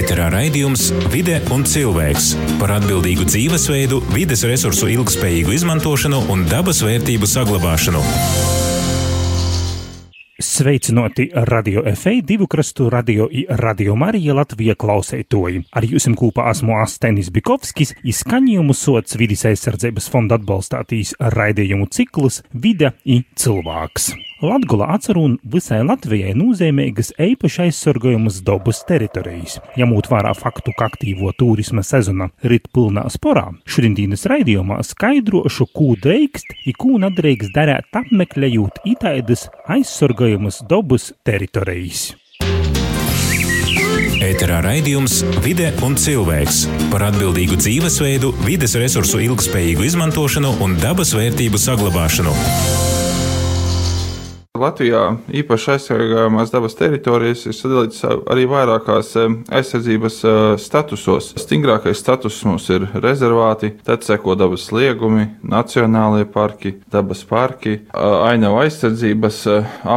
Ēterā raidījums Vide un cilvēks par atbildīgu dzīvesveidu, vides resursu ilgspējīgu izmantošanu un dabas vērtību saglabāšanu. Sveicināti radio FA, divu krastu radio i radio Marija Latvija klausētoji. Ar jums kopā esmu Astenis Bikovskis, izskaņojumu sots vidas aizsardzības fonda atbalstātīs raidījumu ciklus Vide i cilvēks. Latgula atcerun visai Latvijai nozīmīgas īpaši aizsargojamas dabas teritorijas. Ņemot vērā faktu, ka aktīvo turisma sezona rit pilnā sporā, šodienas raidījumā skaidrošu, ko drīkst un ko nedrīkst darīt apmeklējot itaidas aizsargojamas dabas teritorijas. Ēterā raidījums Vide un cilvēks par atbildīgu dzīvesveidu, vides resursu ilgspējīgu izmantošanu un dabas vērtību saglabāšanu. Latvijā īpaši aizsargājamās dabas teritorijas ir sadalītas arī vairākās aizsardzības statusos. Stingrākais status mums ir rezervāti, tad seko dabas liegumi, nacionālie parki, dabas parki, ainava aizsardzības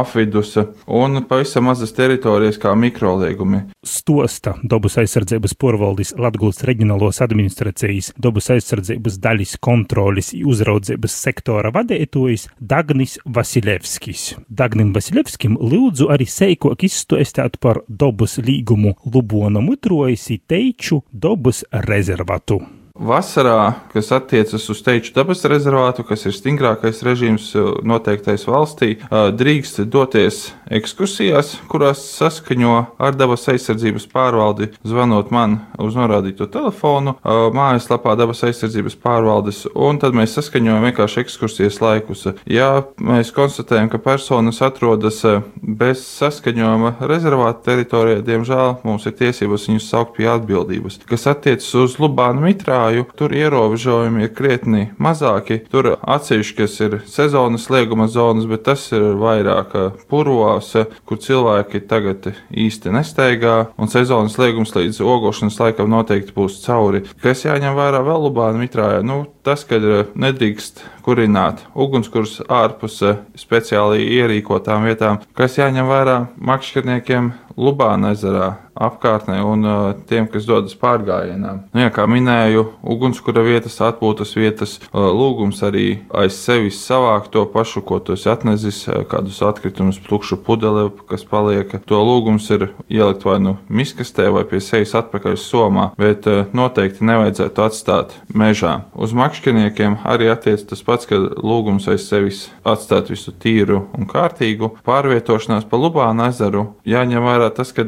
apvidus un pavisam mazas teritorijas kā mikroliegumi. Stosta dabas aizsardzības porvaldis Latgulas reģionālos administrācijas dabas aizsardzības daļas kontrolis uzraudzības sektora vadētājs Dagnis Vasilevskis. Dagnim Vasiljevskim lūdzu arī seikok izstāstīt par dabas līgumu Lubona mutrojas teiču dabas rezervatu. Vasarā, kas attiecas uz teiču dabas rezervātu, kas ir stingrākais režīms noteiktais valstī, drīkst doties ekskursijās, kurās saskaņo ar dabas aizsardzības pārvaldi, zvanot man uz norādīto telefonu, mājaslapā dabas aizsardzības pārvaldes, un tad mēs saskaņojam vienkārši ekskursijas laikus. Ja mēs konstatējam, ka personas atrodas bez saskaņojuma rezervāta teritorijā, diemžēl mums ir tiesības viņus saukt pie atbildības. Kas attiecas uz Lubānu mitrā, krāju, tur ierobežojumi ir krietni mazāki. Tur atsevišķi, kas ir sezonas lieguma zonas, bet tas ir vairāk purvās, kur cilvēki tagad īsti nesteigā, un sezonas liegums līdz ogošanas laikam noteikti būs cauri. Kas jāņem vērā vēl Lubāna mitrājā? Nu, tas, ka nedrīkst kurināt ugunskurs ārpus speciāli ierīkotām vietām, kas jāņem vērā makšķerniekiem Lubāna ezerā apkārtnē un uh, tiem, kas dodas pārgājienā. Nu, jā, kā minēju, ugunskura vietas, atpūtas vietas, uh, lūgums arī aiz sevis savākt to pašu, ko tu esi atnesis, kādus atkritumus, plukšu pudeli, kas paliek. To lūgums ir ielikt vai nu miskastē vai pie sevis atpakaļ somā, bet noteikti nevajadzētu atstāt mežā. Uz makšķerniekiem arī attiec tas pats, ka lūgums aiz sevis atstāt visu tīru un kārtīgu. Pārvietošanās pa Lubāna ezeru jāņem vērā tas, ka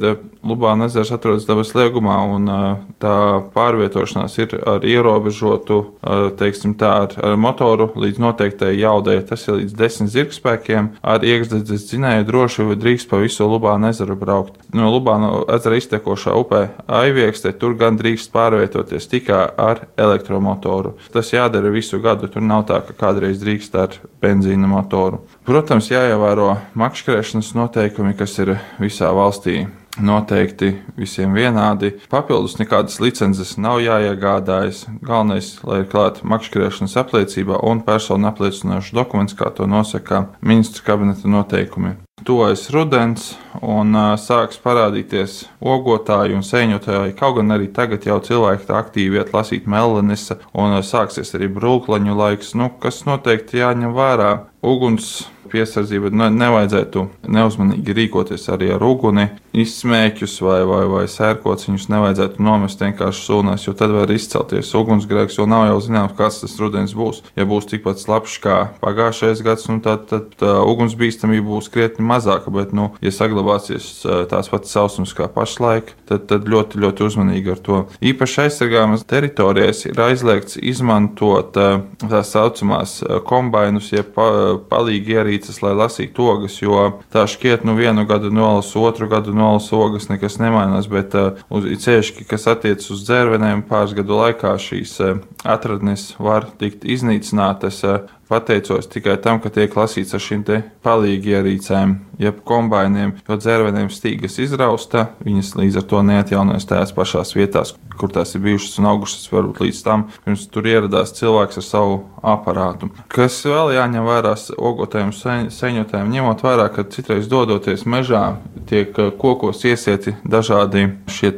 Lubāna ezers atrodas dabas liegumā un tā pārvietošanās ir ar ierobežotu, teiksim tā, ar, ar motoru līdz noteiktai jaudai. Tas ir līdz desmit zirgspēkiem. Ar iekšdedzes dzinēju droši drīkst pa visu Lubāna ezeru braukt. No Lubāna ezera iztekošā upē Aiviekstē tur gan drīkst pārvietoties tikai ar elektromotoru. Tas jādara visu gadu. Tur nav tā, ka kādreiz drīkst ar benzīna motoru. Protams, jāievēro makšķerēšanas noteikumi, kas ir visā valstī noteikti visiem vienādi. Papildus nekādas licences nav jāiegādājas. Galvenais, lai ir klāta makšķerēšanas apliecība un personu apliecinošs dokuments, kā to nosaka ministra kabineta noteikumi. Tuvojas rudens, un sāks parādīties ogotāji un sēņotāji. Kaut gan arī tagad jau cilvēki tā aktīvi iet lasīt melanisa, un sāksies arī brūklaņu laiks, nu, kas noteikti jāņem vērā. Uguns piesardzība ne, nevajadzētu neuzmanīgi rīkoties arī ar uguni, izsmēķus vai, vai, vai sērkots. Viņus nevajadzētu nomest vienkārši sūnēs, jo tad var izcelties ugunsgrēks, jo nav jau zināms, kāds tas rudens būs. Ja būs tikpat slapjš kā pagājušais gads, nu, tad, tad tā, ugunsbīstamība būs krietni mazāka. Bet, nu, ja saglabāsies tās pats sausums kā pašlaik, tad, tad ļoti, ļoti uzmanīgi ar to. Īpaši aizsargājamas teritorijas ir aizliegts izmantot tā saucamās kombainus, jeb ja palīgi ierīces, lai lasītu ogas, jo tā šķiet, nu vienu gadu nolasu, otru gadu nolasu ogas, nekas nemainās, bet uh, cieši, kas attiecas uz dzērvenēm, pāris gadu laikā šīs uh, atradnes var tikt iznīcinātas. Uh, pateicos tikai tam, ka tiek lasīts ar šīm palīgi ierīcēm, jeb kombainiem, jo dzērveniem stīgas izrausta, viņas līdz ar to neatjaunojas tajās pašās vietās, kur tās ir bijušas un augušas varbūt līdz tam, pirms tur ieradās cilvēks ar savu aparātu. Kas vēl jāņem vērā ogotājiem, seņotājiem, ņemot vērā, ka citreiz dodoties mežā, tiek eh, kokos iesieti dažādi šie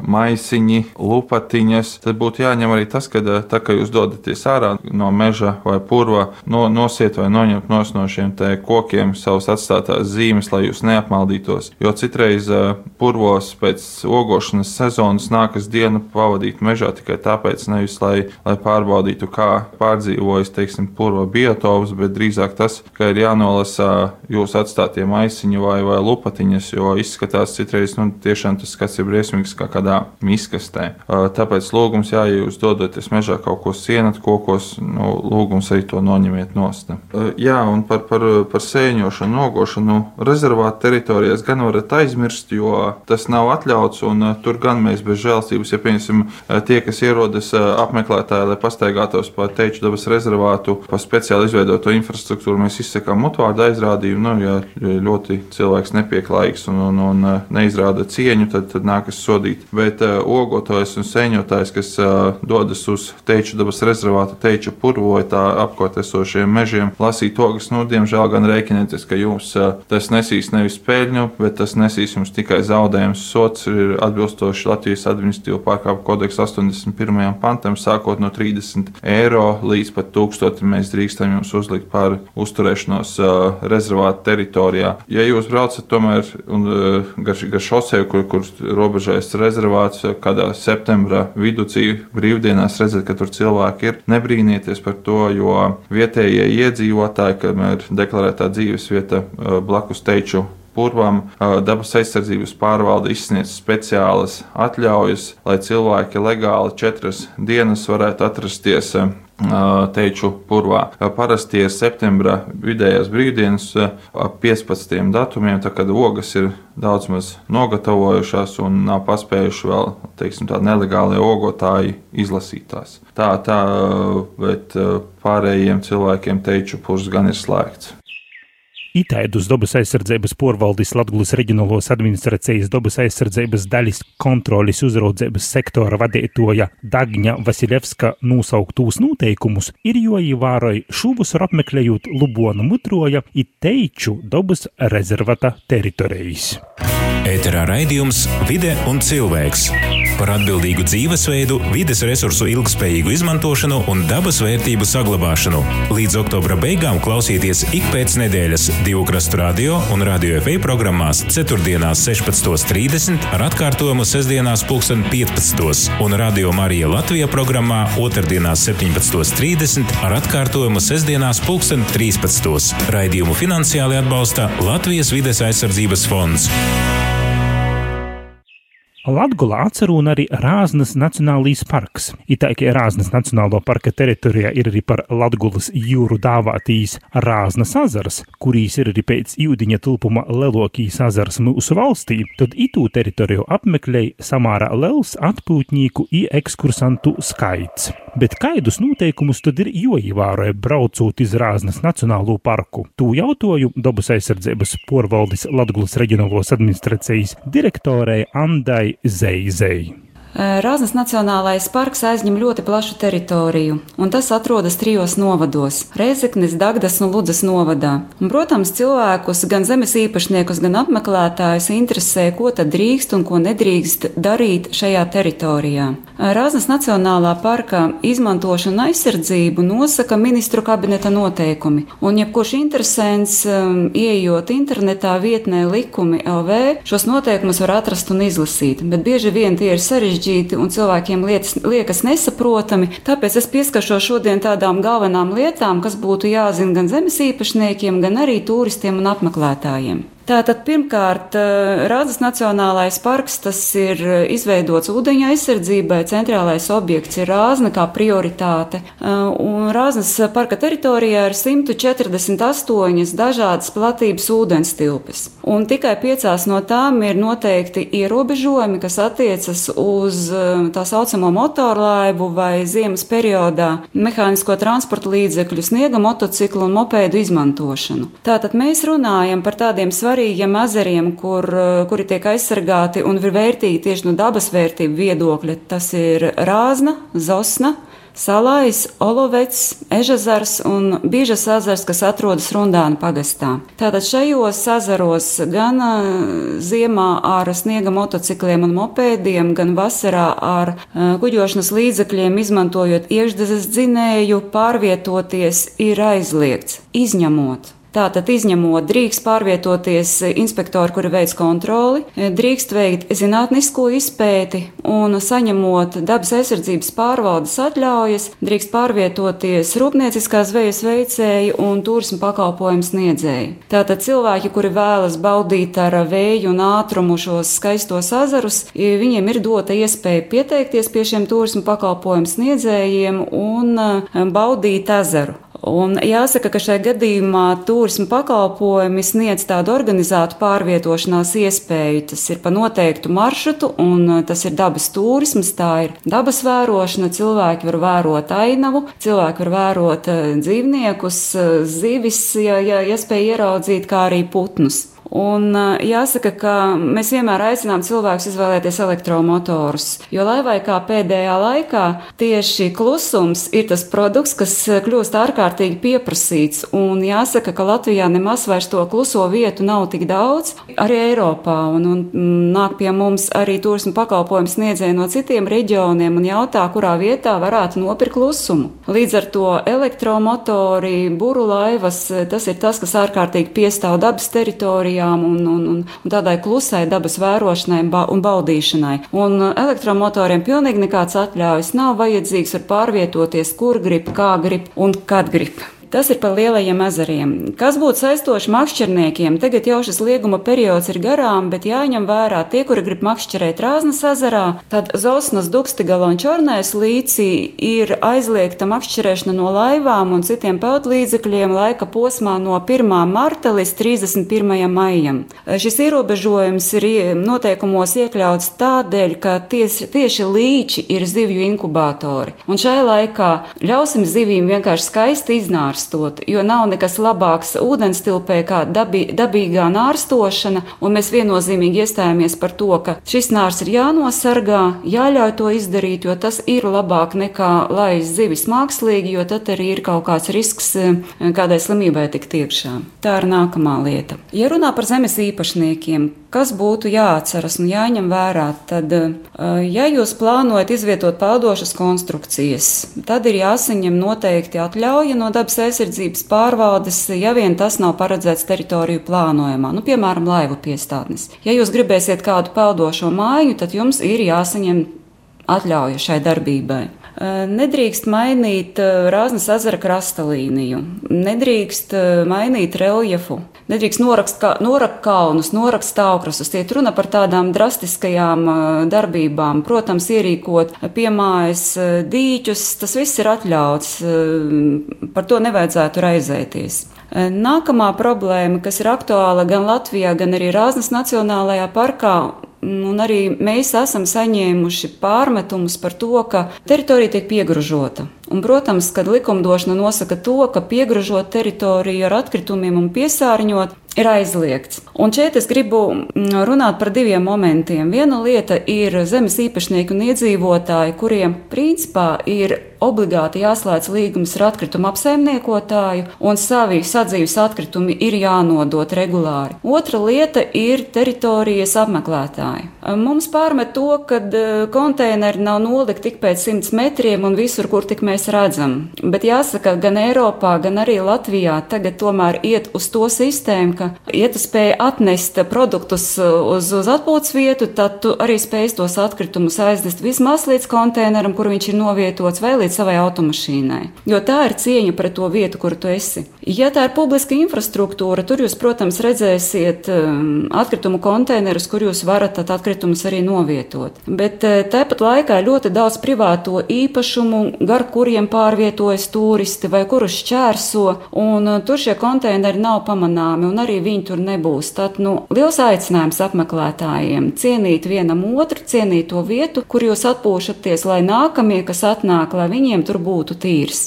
maisiņi, lupatiņas, tad būtu jāņem arī tas, ka eh, tā kā jūs dodaties ārā no meža vai purva, no, nosiet vai noņemt no šiem kokiem savas atstātās zīmes, lai jūs neapmaldītos. Jo citreiz eh, purvos pēc ogošanas sezonas nākas diena dienu pavadīt mežā tikai tāpēc, nevis lai, lai pārbaudītu, kā pārdzīvojas, teiksim, purva biotops, bet drīzāk tas, ka ir jānolasa jūsu atstātie maisiņi vai, vai lupatiņas, jo izskatās citreiz, nu, tiešām tas skats ir briesmīgs kā kādā miskastē. Tāpēc lūgums, jā, ja jūs dodaties mežā kaut ko sienat kokos, nu, lūgums arī to noņemiet nost. Jā, un par, par, par sēņošanu, nogošanu rezervāta teritorijās gan varat aizmirst, jo tas nav atļauts, un tur gan mēs bez žēlstības ja piemēram eh, tie, kas ierodas eh, apmeklētāji, lai pastaigātos pa teču dabas rezervātu, pa speciāli izveidoto infrastruktūru, mēs izsakām mutvārdu aizrādījumu. Nu, ja ļoti cilvēks nepieklājīgs un, un, un eh, neizrāda cieņu, tad, tad nākas sodīt. Bet uh, ogotājs un sēņotājs, kas uh, dodas uz teču dabas rezervātu, teču purvu vai tā apkārt esošiem mežiem, lasīt ogas, nu, diemžēl gan rēķinieties, ka jums uh, tas nesīs nevis peļņu, bet tas nesīs jums tikai zaudējumus. Sots ir atbilstoši Latvijas administratīvu pārkāpuma kodeksa 81. pantam, sākot no 30 eiro līdz pat 1000 mēs drīkstam jums uzlikt par uzturēšanos uh, rezervāta teritorijā. Ja jūs braucat tomēr un, uh, gar, gar šoseju, kur, kur robežēs rezervāts, kādā septembra vidū brīvdienās redzat, ka tur cilvēki ir, nebrīnieties par to, jo vietējie iedzīvotāji, kamēr deklarētā dzīves vieta uh, blakus teiču purvam dabas aizsardzības pārvalde izsniedz speciālas atļaujas, lai cilvēki legāli četras dienas varētu atrasties teču purvā. Parasti ir septembra vidējās brīvdienas ap 15 datumiem, tā kad ogas ir daudz maz nogatavojušās un nav paspējuši vēl, teiksim, tādi nelegālie ogotāji izlasīt tās. Tā, tā, bet pārējiem cilvēkiem teču purs gan ir slēgts. Itaidus dabas aizsardzības porvaldis Latgulas reģionālos administrācijas dabas aizsardzības daļas kontrolis uzraudzības sektora vadītoja Dagņa Vasiljevska nosauktūs noteikumus ir joīvāroj šūvusur apmeklējot Lubonu mutroja i teiču dabas rezervata teritorijas. Ēterā raidījums Vide un cilvēks par atbildīgu dzīvesveidu, vides resursu ilgspējīgu izmantošanu un dabas vērtību saglabāšanu. Līdz oktobra beigām klausieties ik pēc nedēļas divu krastu radio un radio FE programmās 4.16.30 ar atkārtojumu sestdienās 15.00 un radio Marija Latvija programmā otrdienās 17.30 ar atkārtojumu sestdienās 15.13. Raidījumu finansiāli atbalsta Latvijas vides aizsardzības fonds. Latgulā atcerūna arī Rāznas Nacionālīs parks. Itākie Rāznas Nacionālo parka teritorijā ir arī par Latgulas jūru dāvātīs Rāznas azaras, kurīs ir arī pēc jūdiņa tulpuma lelokīs azars mūsu valstī, tad itū teritoriju apmeklēja samārā lels atpūtņīku i ekskursantu skaits. Bet kaidus noteikumus tad ir joīvāroja braucot iz Rāznas Nacionālo parku. Tū jautoju dabas aizsardzības porvaldis Latgulas reģionālos administrācijas direktorei Andai Zeizei. Rāznas Nacionālais parks aizņem ļoti plašu teritoriju, un tas atrodas trijos novados - Reizeknis, Dagdas un Ludzas novadā. Un, protams, cilvēkus, gan zemes īpašniekus, gan apmeklētājus interesē, ko tad drīkst un ko nedrīkst darīt šajā teritorijā. Rāznas Nacionālā parka izmantošanu un aizsardzību nosaka ministru kabineta noteikumi, un jebkurš interesants, um, ieejot internetā vietnē likumi LV, šos noteikumus var atrast un izlasīt, bet bieži vien tie ir sarežģīti sarežģīti un cilvēkiem lietas, liekas nesaprotami. Tāpēc es pieskaršos šodien tādām galvenām lietām, kas būtu jāzina gan zemes īpašniekiem, gan arī turistiem un apmeklētājiem. Tātad pirmkārt, Rāzas Nacionālais parks ir izveidots ūdeņa aizsardzībai, centrālais objekts ir Rāzna kā prioritāte. Un Rāznas parka teritorijā ir 148 dažādas platības ūdens tilpes. Un tikai piecās no tām ir noteikti ierobežojumi, kas attiecas uz tā saucamo motorlaivu vai ziemas periodā mehānisko transporta līdzekļu, sniega motociklu un mopēdu izmantošanu. Tātad mēs runājam par tādiem svarīgiem svarīgiem ezeriem, kur, eh, kuri tiek aizsargāti un ir vērtīgi tieši no dabas vērtību viedokļa. Tas ir Rāzna, Zosna. Salais, Olovets, Ežazars un Bīžas ezers, kas atrodas Rundāna pagastā. Tātad šajos ezeros gan eh, ziemā ar sniega motocikliem un mopēdiem, gan vasarā ar uh, kuģošanas līdzekļiem, izmantojot iekšdezes dzinēju, pārvietoties ir aizliegts, izņemot Tātad, izņemot, drīkst pārvietoties inspektori, kuri veic kontroli, drīkst veikt zinātnisko izpēti un saņemot dabas aizsardzības pārvaldes atļaujas, drīkst pārvietoties rūpnieciskā zvejas veicēji un turismu pakalpojumu sniedzēji. Tātad cilvēki, kuri vēlas baudīt ar vēju un ātrumu šos skaistos ezerus, viņiem ir dota iespēja pieteikties pie šiem turismu pakalpojumu sniedzējiem un baudīt ezeru. Un jāsaka, ka šajā gadījumā turisma pakalpojumi sniedz tādu organizētu pārvietošanās iespēju. Tas ir pa noteiktu maršrutu, un uh, tas ir dabas turisms, tā ir dabas vērošana. Cilvēki var vērot ainavu, cilvēki var vērot uh, dzīvniekus, uh, zivis, ja, ja iespēja ieraudzīt, kā arī putnus. Un jāsaka, ka mēs vienmēr aicinām cilvēkus izvēlēties elektromotorus, jo lai vai kā pēdējā laikā tieši klusums ir tas produkts, kas kļūst ārkārtīgi pieprasīts. Un jāsaka, ka Latvijā nemaz vairs to kluso vietu nav tik daudz, arī Eiropā. Un, un nāk pie mums arī turismu pakalpojumu sniedzēji no citiem reģioniem un jautā, kurā vietā varētu nopirkt klusumu. Līdz ar to elektromotori, buru laivas, tas ir tas, kas ārkārtīgi piestāv dabas teritorijā teritorijām un, un, un, un tādai klusai dabas vērošanai un baudīšanai. Un uh, elektromotoriem pilnīgi nekāds atļaujas nav vajadzīgs, var pārvietoties, kur grib, kā grib un kad grib. Tas ir par lielajiem ezeriem. Kas būtu saistoši makšķerniekiem? Tagad jau šis lieguma periods ir garām, bet jāņem vērā tie, kuri grib makšķerēt Rāznas ezerā. Tad Zosnas, Dukstigala un Čornais līcī ir aizliegta makšķerēšana no laivām un citiem peldlīdzekļiem laika posmā no 1. marta līdz 31. maijam. Šis ierobežojums ir noteikumos iekļauts tādēļ, ka tieši, tieši līči ir zivju inkubatori. Un šai laikā ļausim zivīm vienkārši skaisti iznārt nārstot, jo nav nekas labāks ūdenstilpē kā dabī, dabīgā nārstošana, un mēs viennozīmīgi iestājāmies par to, ka šis nārs ir jānosargā, jāļauj to izdarīt, jo tas ir labāk nekā laist zivis mākslīgi, jo tad arī ir kaut kāds risks eh, kādai slimībai tikt iekšā. Tā ir nākamā lieta. Ja runā par zemes īpašniekiem, kas būtu jāatceras un jāņem vērā, tad, eh, ja jūs plānojat izvietot peldošas konstrukcijas, tad ir jāsaņem noteikti atļauja no dabas aizsardzības pārvaldes, ja vien tas nav paredzēts teritoriju plānojumā, nu, piemēram, laivu piestātnes. Ja jūs gribēsiet kādu peldošo māju, tad jums ir jāsaņem atļauja šai darbībai. Nedrīkst mainīt Rāznas ezera krasta līniju, nedrīkst mainīt reljefu, nedrīkst norakst, kā, norakt kalnus, norakst stāvkrastus. Iet runa par tādām drastiskajām darbībām. Protams, ierīkot piemājas dīķus, tas viss ir atļauts. Par to nevajadzētu raizēties. Nākamā problēma, kas ir aktuāla gan Latvijā, gan arī Rāznas Nacionālajā parkā, Un arī mēs esam saņēmuši pārmetumus par to, ka teritorija tiek piegrožota. Un, protams, kad likumdošana nosaka to, ka piegrožot teritoriju ar atkritumiem un piesārņot, ir aizliegts. Un šeit es gribu mm, runāt par diviem momentiem. Viena lieta ir zemes īpašnieki un iedzīvotāji, kuriem principā ir obligāti jāslēdz līgums ar atkritumu apsaimniekotāju, un savi sadzīves atkritumi ir jānodot regulāri. Otra lieta ir teritorijas apmeklētāji. Mums pārmet to, ka e, konteineri nav nolikti tik pēc simts metriem un visur, kur tik mēs redzam. Bet jāsaka, gan Eiropā, gan arī Latvijā tagad tomēr iet uz to sistēmu, ka, ja tu spēj atnest produktus uz, uz atpūtas vietu, tad tu arī spēj tos atkritumus aiznest vismaz līdz konteineram, kur viņš ir novietots, vai līdz savai automašīnai. Jo tā ir cieņa pret to vietu, kur tu esi. Ja tā ir publiska infrastruktūra, tur jūs, protams, redzēsiet um, atkritumu konteinerus, kur jūs varat atkritumus arī novietot. Bet uh, tāpat laikā ļoti daudz privāto īpašumu, gar kuriem pārvietojas turisti vai kurus šķērso, un uh, tur šie konteineri nav pamanāmi, un arī viņi tur nebūs. Tad nu, liels aicinājums apmeklētājiem cienīt vienam otru, cienīt to vietu, kur jūs atpūšaties, lai nākamie, kas atnāk, lai viņiem tur būtu tīrs.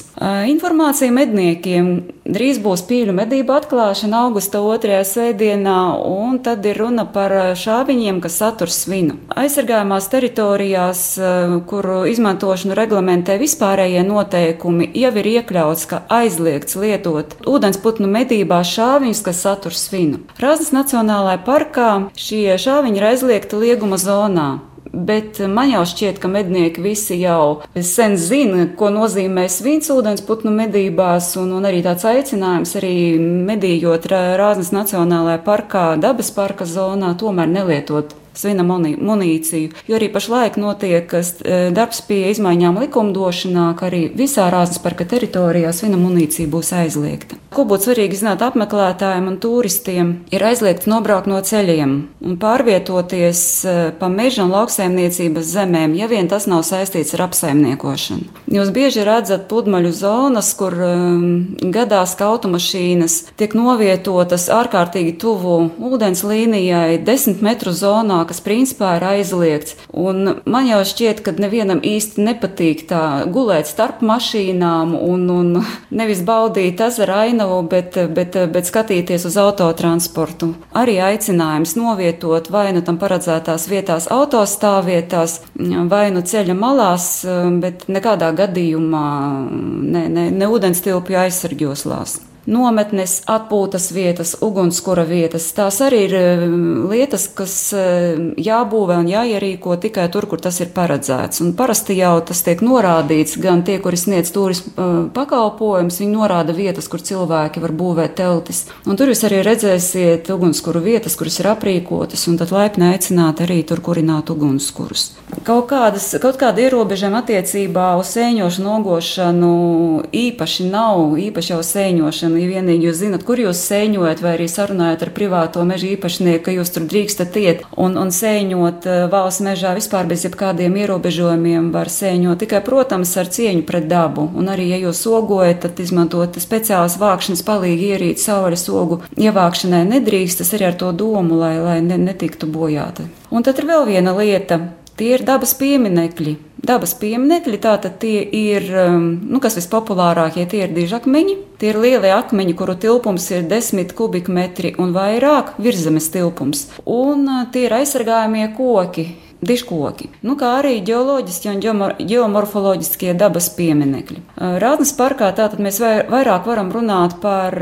Informācija medniekiem drīz būs pīļu medību atklāšana augusta otrajā svētdienā, un tad ir runa par šāviņiem, kas satur svinu. Aizsargājumās teritorijās, kuru izmantošanu reglamentē vispārējie noteikumi, jau ir iekļauts, ka aizliegts lietot ūdensputnu medībās šāviņus, kas satur svinu. Rāznas Nacionālajā parkā šie šāviņi ir aizliegti lieguma zonā. Bet man jau šķiet, ka mednieki visi jau sen zina, ko nozīmē svins ūdensputnu medībās, un, un arī tāds aicinājums arī medījot Rāznas Nacionālajā parkā, dabas parka zonā, tomēr nelietot svina munīciju. Jo arī pašlaik notiek e, darbs pie izmaiņām likumdošanā, ka arī visā Rāznas parka teritorijā svina munīcija būs aizliegta. Ko būtu svarīgi zināt apmeklētājiem un turistiem, ir aizliegts nobraukt no ceļiem un pārvietoties e, pa meža un lauksaimniecības zemēm, ja vien tas nav saistīts ar apsaimniekošanu. Jūs bieži redzat pludmaļu zonas, kur um, gadās, ka automašīnas tiek novietotas ārkārtīgi tuvu ūdens līnijai, desmit metru zonā, kas principā ir aizliegts. Un man jau šķiet, ka nevienam īsti nepatīk tā gulēt starp mašīnām un, un nevis baudīt ezera ainavu, bet, bet, bet skatīties uz autotransportu. Arī aicinājums novietot vai nu tam paredzētās vietās autostāvvietās, vai nu ceļa malās, bet nekādā gadījumā ne, ne, ne ūdens tilpju aizsargjoslās nometnes, atpūtas vietas, ugunskura vietas. Tās arī ir eh, lietas, kas eh, jābūvē un jāierīko tikai tur, kur tas ir paredzēts. Un parasti jau tas tiek norādīts, gan tie, kuri sniedz turismu eh, pakalpojumus, viņi norāda vietas, kur cilvēki var būvēt teltis. Un tur jūs arī redzēsiet ugunskura vietas, kuras ir aprīkotas, un tad laipni aicināt arī tur kurināt ugunskurus. Kaut, kādas, kaut kāda ierobežojuma attiecībā uz sēņošanu, nogošanu īpaši nav, īpaši jau sēņošana ja vienīgi jūs zinat, kur jūs sēņojat, vai arī sarunājat ar privāto meža īpašnieku, ka jūs tur drīkstat iet un, un sēņot eh, valsts mežā vispār bez jebkādiem ierobežojumiem, var sēņot tikai, protams, ar cieņu pret dabu. Un arī, ja jūs ogojat, tad izmantot speciālas vākšanas palīgi ierīt saules ogu ievākšanai nedrīkst, tas arī ar to domu, lai, lai ne, netiktu bojāta. Un tad ir vēl viena lieta. Tie ir dabas pieminekļi. Dabas pieminekļi tātad tie ir, um, nu, kas vispopulārākie, tie ir dižakmeņi. Tie ir lielie akmeņi, kuru tilpums ir 10 kubikmetri un vairāk virzemes tilpums. Un uh, tie ir aizsargājamie koki, diškoki, nu, kā arī geoloģiskie un geomorfoloģiskie dabas pieminekļi. Rādnes parkā tātad mēs vairāk varam runāt par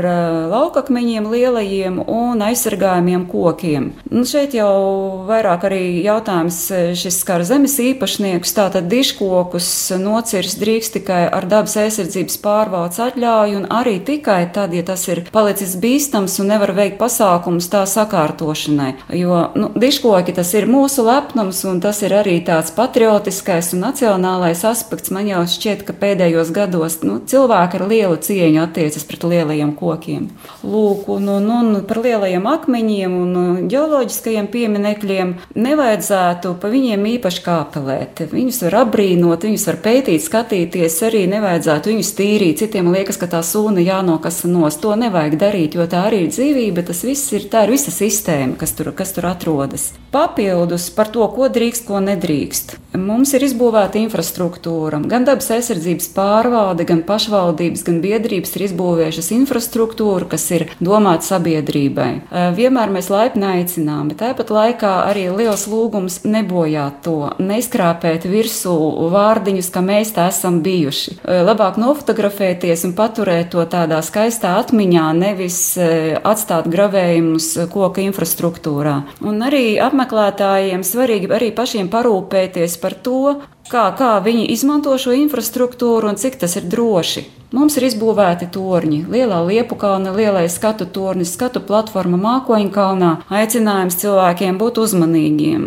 laukakmeņiem, lielajiem un aizsargājumiem kokiem. Nu, šeit jau vairāk arī jautājums šis skar zemes īpašniekus, tātad diškokus nocirs drīkst tikai ar dabas aizsardzības pārvaldes atļauju un arī tikai tad, ja tas ir palicis bīstams un nevar veikt pasākumus tā sakārtošanai. Jo nu, diškoki tas ir mūsu lepnums un tas ir arī tāds patriotiskais un nacionālais aspekts. Man jau šķiet, ka pēdējos gados nu, cilvēki ar lielu cieņu attiecas pret lielajiem kokiem. Lūk, un, un, un par lielajiem akmeņiem un ģeoloģiskajiem pieminekļiem nevajadzētu pa viņiem īpaši kāpelēt. Viņus var apbrīnot, viņus var pētīt, skatīties, arī nevajadzētu viņus tīrīt. Citiem liekas, ka tā sūna jānokasa nos. To nevajag darīt, jo tā arī ir dzīvība, tas viss ir, tā ir visa sistēma, kas tur, kas tur atrodas. Papildus par to, ko drīkst, ko nedrīkst. Mums ir izbūvēta infrastruktūra. Gan dabas aizsardzības pārvalde, gan pašvaldības, gan biedrības ir izbūvējušas infrastruktūru, kas ir domāta sabiedrībai. Vienmēr mēs laipni aicinām, bet tāpat laikā arī liels lūgums nebojāt to, neizkrāpēt virsū vārdiņus, ka mēs tā esam bijuši. Labāk nofotografēties un paturēt to tādā skaistā atmiņā, nevis atstāt gravējumus koka infrastruktūrā. Un arī apmeklētājiem svarīgi arī arī pašiem parūpēties par to, kā, kā viņi izmanto šo infrastruktūru un cik tas ir droši. Mums ir izbūvēti torņi, lielā liepu kalna, lielais skatu tornis, skatu platforma Mākoņu kalnā. Aicinājums cilvēkiem būt uzmanīgiem.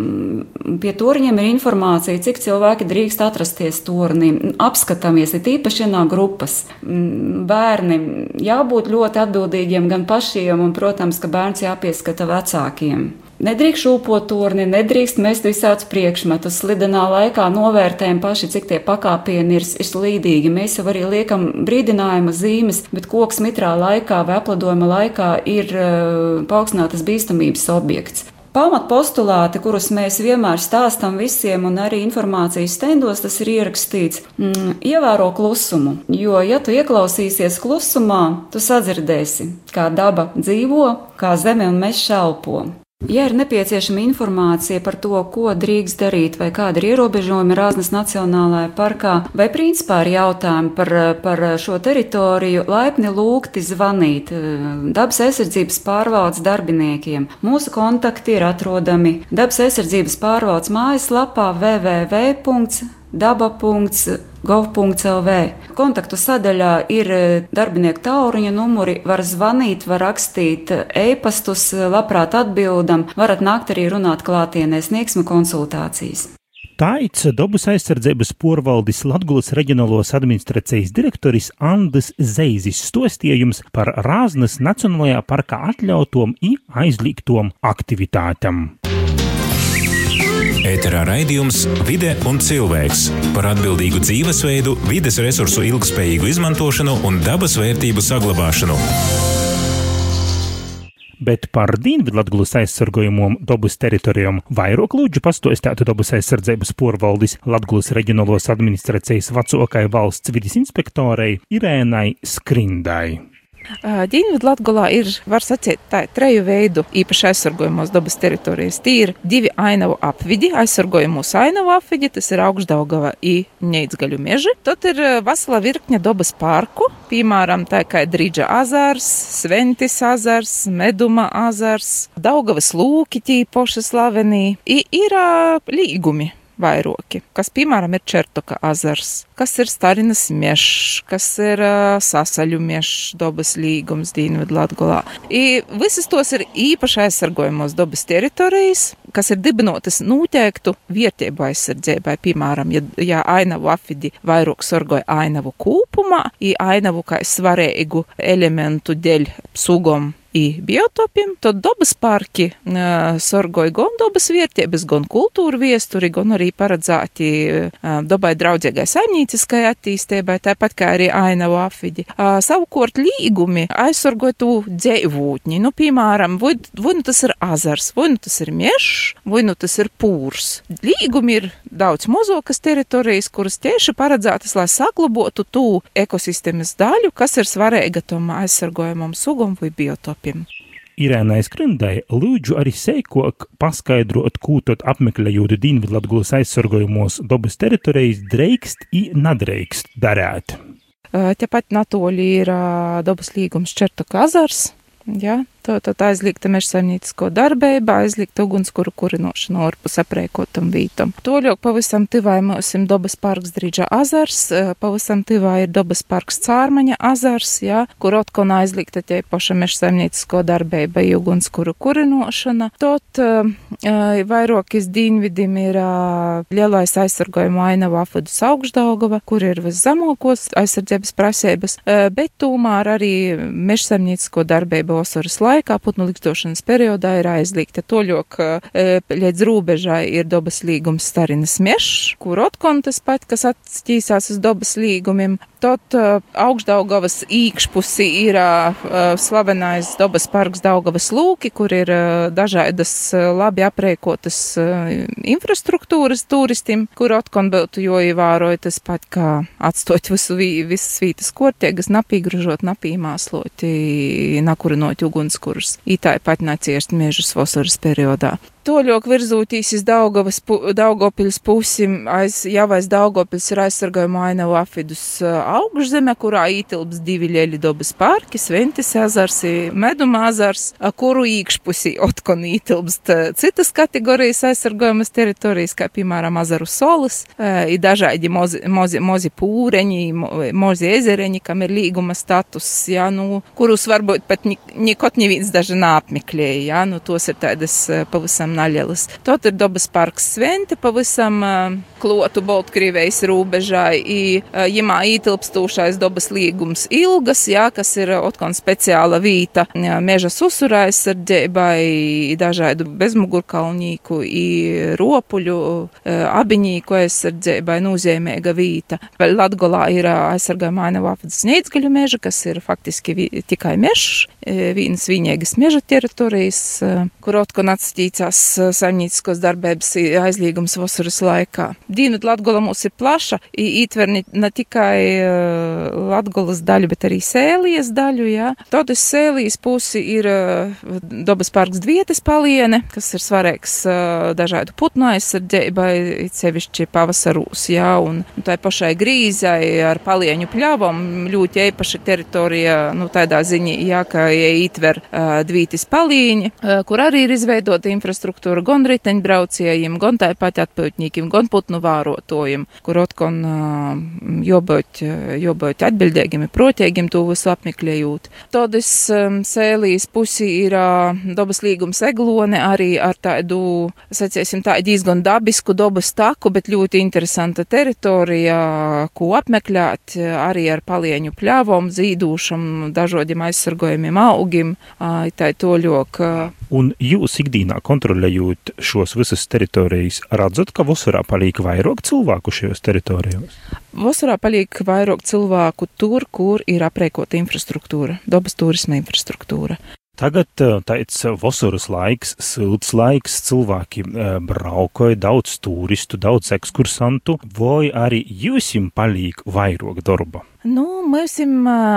Pie torņiem ir informācija, cik cilvēki drīkst atrasties tornī. Apskatāmies, ir īpaši no grupas. Bērni jābūt ļoti atbildīgiem gan pašiem, un, protams, ka bērns jāpieskata vecākiem. Nedrīkst šūpot torni, nedrīkst mest visādus priekšmetus. Slidenā laikā novērtējam paši, cik tie pakāpieni ir, ir slīdīgi. Mēs jau arī liekam brīdinājuma zīmes, bet koks mitrā laikā vai aplidojuma laikā ir uh, paaugstinātas bīstamības objekts. Pamatpostulāti, kurus mēs vienmēr stāstām visiem, un arī informācijas stendos, tas ir ierakstīts, mm, ievēro klusumu. Jo, ja tu ieklausīsies klusumā, tu sadzirdēsi, kā daba dzīvo, kā zeme un meža elpo. Ja ir nepieciešama informācija par to, ko drīkst darīt, vai kāda ir ierobežojumi Rāznas Nacionālajā parkā, vai principā ir jautājumi par, par šo teritoriju, laipni lūgti zvanīt eh, dabas aizsardzības pārvaldes darbiniekiem. Mūsu kontakti ir atrodami dabas aizsardzības pārvaldes mājaslapā www daba.gov.lv. Kontaktu sadaļā ir e, darbinieku tāluņa numuri, var zvanīt, var rakstīt e-pastus, labprāt atbildam, varat nākt arī runāt klātienē, sniegsim konsultācijas. Tāds dabas aizsardzības porvaldis Latgulas reģionālos administrācijas direktoris Andis Zeizis stostījums par Rāznas Nacionālajā parkā atļautom un aizliegtom aktivitātam. Ēterā raidījums Vide un cilvēks par atbildīgu dzīvesveidu, vides resursu ilgspējīgu izmantošanu un dabas vērtību saglabāšanu. Bet par Dienvidlatgulas aizsargājumiem dabas teritorijām vairāk lūdzu pastostētu dabas aizsardzības porvaldis Latgulas reģionālos administrācijas vecākai valsts vidas inspektorei Irēnai Skrindai. Dienvidu Latgolā ir, var sacīt, tā treju veidu īpaši aizsargojumos dabas teritorijas. Tī ir divi ainavu apvidi, aizsargojumos ainavu apvidi, tas ir augšdaugava i neicgaļu meži. Tad ir vesela virkņa dabas parku, piemēram, tā kā Drīdža azars, Sventis azars, Meduma azars, Daugavas lūki tīpoši slavenī. I ir līgumi vairoki, kas, piemēram, ir Čertoka azars, kas ir Starinas miešs, kas ir uh, sasaļu miešs, dobas līgums Dīnvidu Latgolā. I visas tos ir īpaši aizsargojamos dobas teritorijas, kas ir dibinotas noteiktu vietiebu aizsardzībai, piemēram, ja, ja ainavu afidi vairāk sorgoja ainavu kūpumā, i ainavu kā svarīgu elementu dēļ sugom i biotopiem, tad dabas parki sorgoja gan dabas vietības, gan kultūra viesturi, gan arī paredzēti dabai draudzīgai saimnieciskai attīstībai, tāpat kā arī ainavu. Uh, savukārt līgumi aizsargoja tu dzēvūtņi, nu, piemēram, vai, nu tas ir azars, vai nu tas ir miešs, vai nu tas ir pūrs. Līgumi ir daudz mozokas teritorijas, kuras tieši paredzētas, lai saglabotu tu ekosistēmas daļu, kas ir svarīga tom aizsargojumam sugam vai biotopam lapiem. Irēnai Skrindai lūdzu arī seikok paskaidrot, ko tad apmeklējot Dienvidlatgulas aizsargojumos dabas teritorijas dreikst i nadreikst darēt. Tepat Natoļi ir dabas līgums Čerta Kazars, ja, Tātad aizliegta mežsaimniecisko darbība, aizliegta ugunskura kurinošana ārpus aprēkotam vītam. Toļok pavisam tivā mūsim dobas parks Drīdža azars, pavisam tivā ir dobas parks Cārmaņa azars, jā, kur otkon aizliegta tie paša mežsaimniecisko darbība, ugunskura kurinošana. Tot uh, vairākis dīnvidim ir uh, lielais aizsargojuma ainava afudus augšdaugava, kur ir viszemokos aizsardzības prasības, uh, bet tūmār arī mežsaimniecisko darbība osaras laikā laikā, putnu likstošanas periodā ir aizliegta toļok e, līdz rūbežai ir dobas līgums Starinas miešs, kur otkon tas pat, kas attīstās uz dobas līgumiem. Tot uh, augšdaugavas īkšpusi ir uh, slavenais dobas parks Daugavas lūki, kur ir dažādas labi aprēkotas infrastruktūras turistim, kur otkon būtu jo ievēroja tas pat, kā atstot visu, visas vītas kortiegas, napīgružot, napīmāslot, nakurinot ugunskurus. Itāji pat neciest miežus vasaras periodā. Toļok virzūtīs iz Daugavas, Daugopils pusi, aiz, jau aiz Daugopils ir aizsargājuma ainavu afidus augšzeme, kurā ītilps divi lieļi dobas parki, Sventis ezars, Meduma ezars, kuru īkšpusī otkon ītilpst citas kategorijas aizsargājumas teritorijas, kā piemēram azaru solis, ir dažādi mozi, mozi, mozi pūreņi, mozi ezereņi, kam ir līguma status, jā, nu, kurus varbūt pat nikot neviens daži nāpmeklēja, jā, nu, tos ir tādas pavisam naļelas. Tot ir dabas parks Svente, pavisam klotu Baltkrievijas rūbežai, i, jimā ītilpstūšais dabas līgums ilgas, jā, kas ir otkon speciāla vīta meža susurā aizsardzībai, dažādu bezmugurkalnīku, i ropuļu, abiņīku aizsardzībai nozīmīga vīta. Vēl Latgolā ir aizsargājuma ainava apvidus neizgaļu meža, kas ir faktiski vi, tikai mežs, vienas vienīgas meža teritorijas, kur otkon atsatīcās saimnieciskos darbības aizliegums vasaras laikā. Dīnut Latgola mums ir plaša, ītver ne, tikai Latgolas daļu, bet arī Sēlijas daļu, jā. Todas Sēlijas pusi ir dabas parks Dvietes paliene, kas ir svarīgs dažādu putnu aizsardzībai, sevišķi pavasarūs, jā, un tai pašai grīzai ar palieņu pļavom ļoti īpaša teritorija, nu, tādā ziņā, jā, ka ietver Dvītis palīņi, uh, kur arī ir izveidota infrastruktūra gan riteņbrauciejiem, gan tāpat atpūtņīkiem, gan putnu vārotojiem, kur otkon jobūt, jobūt atbildīgiem, protiegiem to visu apmeklējot. Todas sēlīs pusi ir dabas līgums eglone arī ar tādu, saciesim tā, diezgan dabisku dabas taku, bet ļoti interesanta teritorija, ko apmeklēt arī ar palieņu pļāvom, zīdūšam, dažādiem aizsargojumiem augiem, tā ir toļok. Un jūs ikdienā kontrolējot šos visas teritorijas, redzat, ka vasarā paliek vairāk cilvēku šajos teritorijos? Vasarā paliek vairāk cilvēku tur, kur ir aprēkota infrastruktūra, dabas turisma infrastruktūra. Tagad tāds vasaras laiks, silts laiks, cilvēki braukoja, daudz turistu, daudz ekskursantu, vai arī jūsim palīk vairāk darba? Nu, mums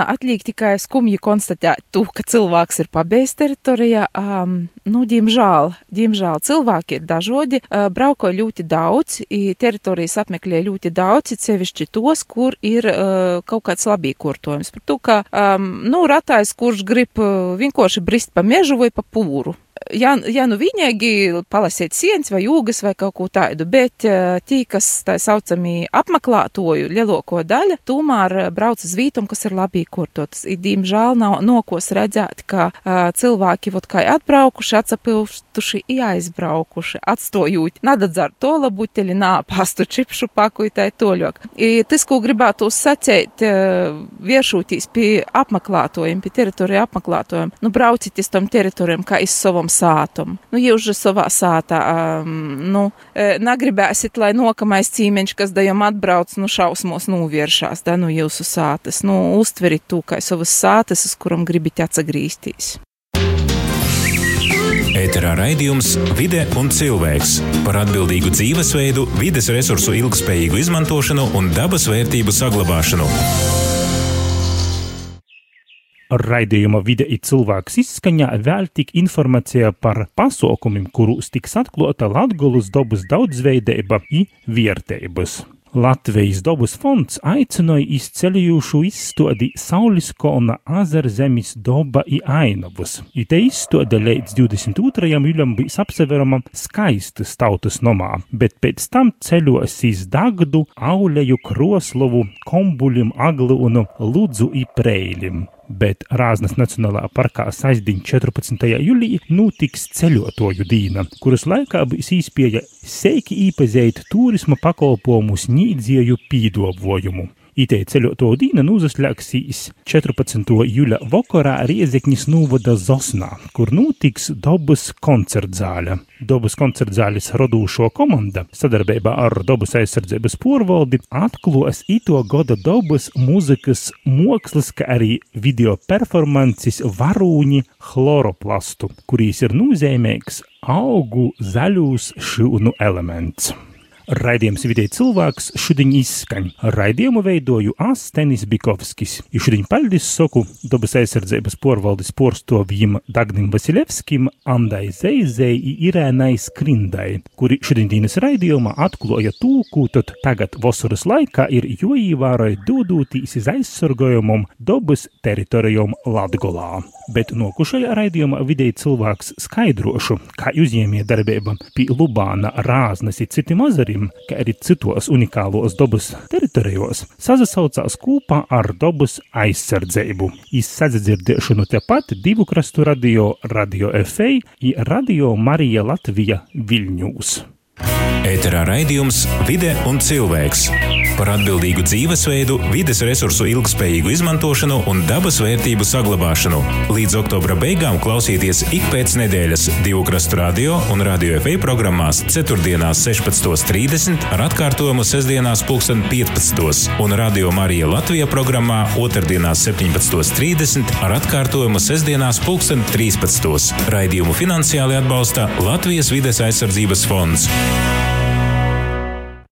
atliek tikai skumji konstatēt to, ka cilvēks ir pabeidzis teritorijā. Um, nu, diemžēl, diemžēl cilvēki ir dažādi, uh, brauko ļoti daudz, teritorijas apmeklē ļoti daudz, it sevišķi tos, kur ir uh, kaut kāds labīkurtojums. Par to, ka, um, nu, ratais, kurš grib uh, vienkārši brist pa mežu vai pa pūru ja, ja nu viņīgi palasīt sienas vai jūgas vai kaut ko tādu, bet tī, kas tā saucamī apmeklētoju lieloko daļa, tomēr brauc uz vītumu, kas ir labi kurtotas. Diemžēl nav nokos redzēt, ka uh, cilvēki vot kā atbraukuši, atsapilstuši, aizbraukuši, atstojot, nadadzar to labuteļi, nā, pastu čipšu pakuitai toļok. I, tas, ko gribētu sacēt, uh, viešūtīs pie apmeklētojiem, pie teritoriju apmeklētojiem, nu braucities tam teritorijam kā iz savam sātumu. Nu, jūs jau savā sātā, um, nu, negribēsit, lai nokamais cīmeņš, kas dajam atbrauc, nu, šausmos novēršās, da, nu, jūsu sātas. Nu, uztverit to, kā savas sātas, uz kuram gribit atsagrīstīs. Ēterā raidījums Vide un cilvēks par atbildīgu dzīvesveidu, vides resursu ilgspējīgu izmantošanu un dabas vērtību saglabāšanu. Raidījuma vide ir cilvēks izskaņā vēl tik informācija par pasaukumiem, kurus tiks atklāta Latgulas dabas daudzveidība i vērtības. Latvijas dabas fonds aicināja izceļojušu izstādi Saules Kalna azarzemes daba i ainavas. I te izstāde līdz 22. jūlijam bija apseverama skaistas tautas nomā, bet pēc tam ceļos iz Dagdu, Auleju, Kroslovu, Kombulim, Aglu un Ludzu i Preilim bet Rāznas Nacionālā parkā saistdiņ 14. jūlijā notiks ceļotoju dīna, kuras laikā būs īspēja seiki īpazīt turisma pakalpojumus nīdzieju pīdobvojumu. Itei ceļoto dīna nūzaslēgsīs 14. jūļa vakarā Riezekņas nūvada Zosnā, kur notiks Dobas koncertzāļa. Dobas koncertzāļas rodūšo komanda sadarbībā ar Dobas aizsardzības porvaldi atklos ito goda Dobas muzikas mokslas, kā arī video performances varūņi chloroplastu, kurīs ir nozīmīgs augu zaļūs šūnu elements. Raidījums vidēji cilvēks šodien izskaņ. Raidījumu veidoju Astenis Bikovskis. I šodien paldies soku dabas aizsardzības porvaldes porstovjim Dagnim Vasilevskim, Andai Zeizei i Irēnai Skrindai, kuri šodienas raidījumā atkloja tūku, tad tagad vasaras laikā ir joīvāroja dūdūtīs iz aizsargojumam dabas teritorijom Latgolā. Bet nokušajā raidījumā vidēji cilvēks skaidrošu, kā uzņēmē darbība pie Lubāna, Rāznas i citi mazarim, kā arī citos unikālos dabas teritorijos, sazasaucās kopā ar dabas aizsardzību. Izsadzirdēšanu tepat divu krastu radio, radio FA i radio Marija Latvija Viļņūs. Ēterā raidījums Vide un cilvēks par atbildīgu dzīvesveidu, vides resursu ilgspējīgu izmantošanu un dabas vērtību saglabāšanu. Līdz oktobra beigām klausieties ik pēc nedēļas divu krastu radio un radio FA programmās 4. 16.30 ar atkārtojumu sestdienās 15. un radio Marija Latvija programmā 2. 17.30 ar atkārtojumu sestdienās 13. Raidījumu finansiāli atbalsta Latvijas vides aizsardzības fonds.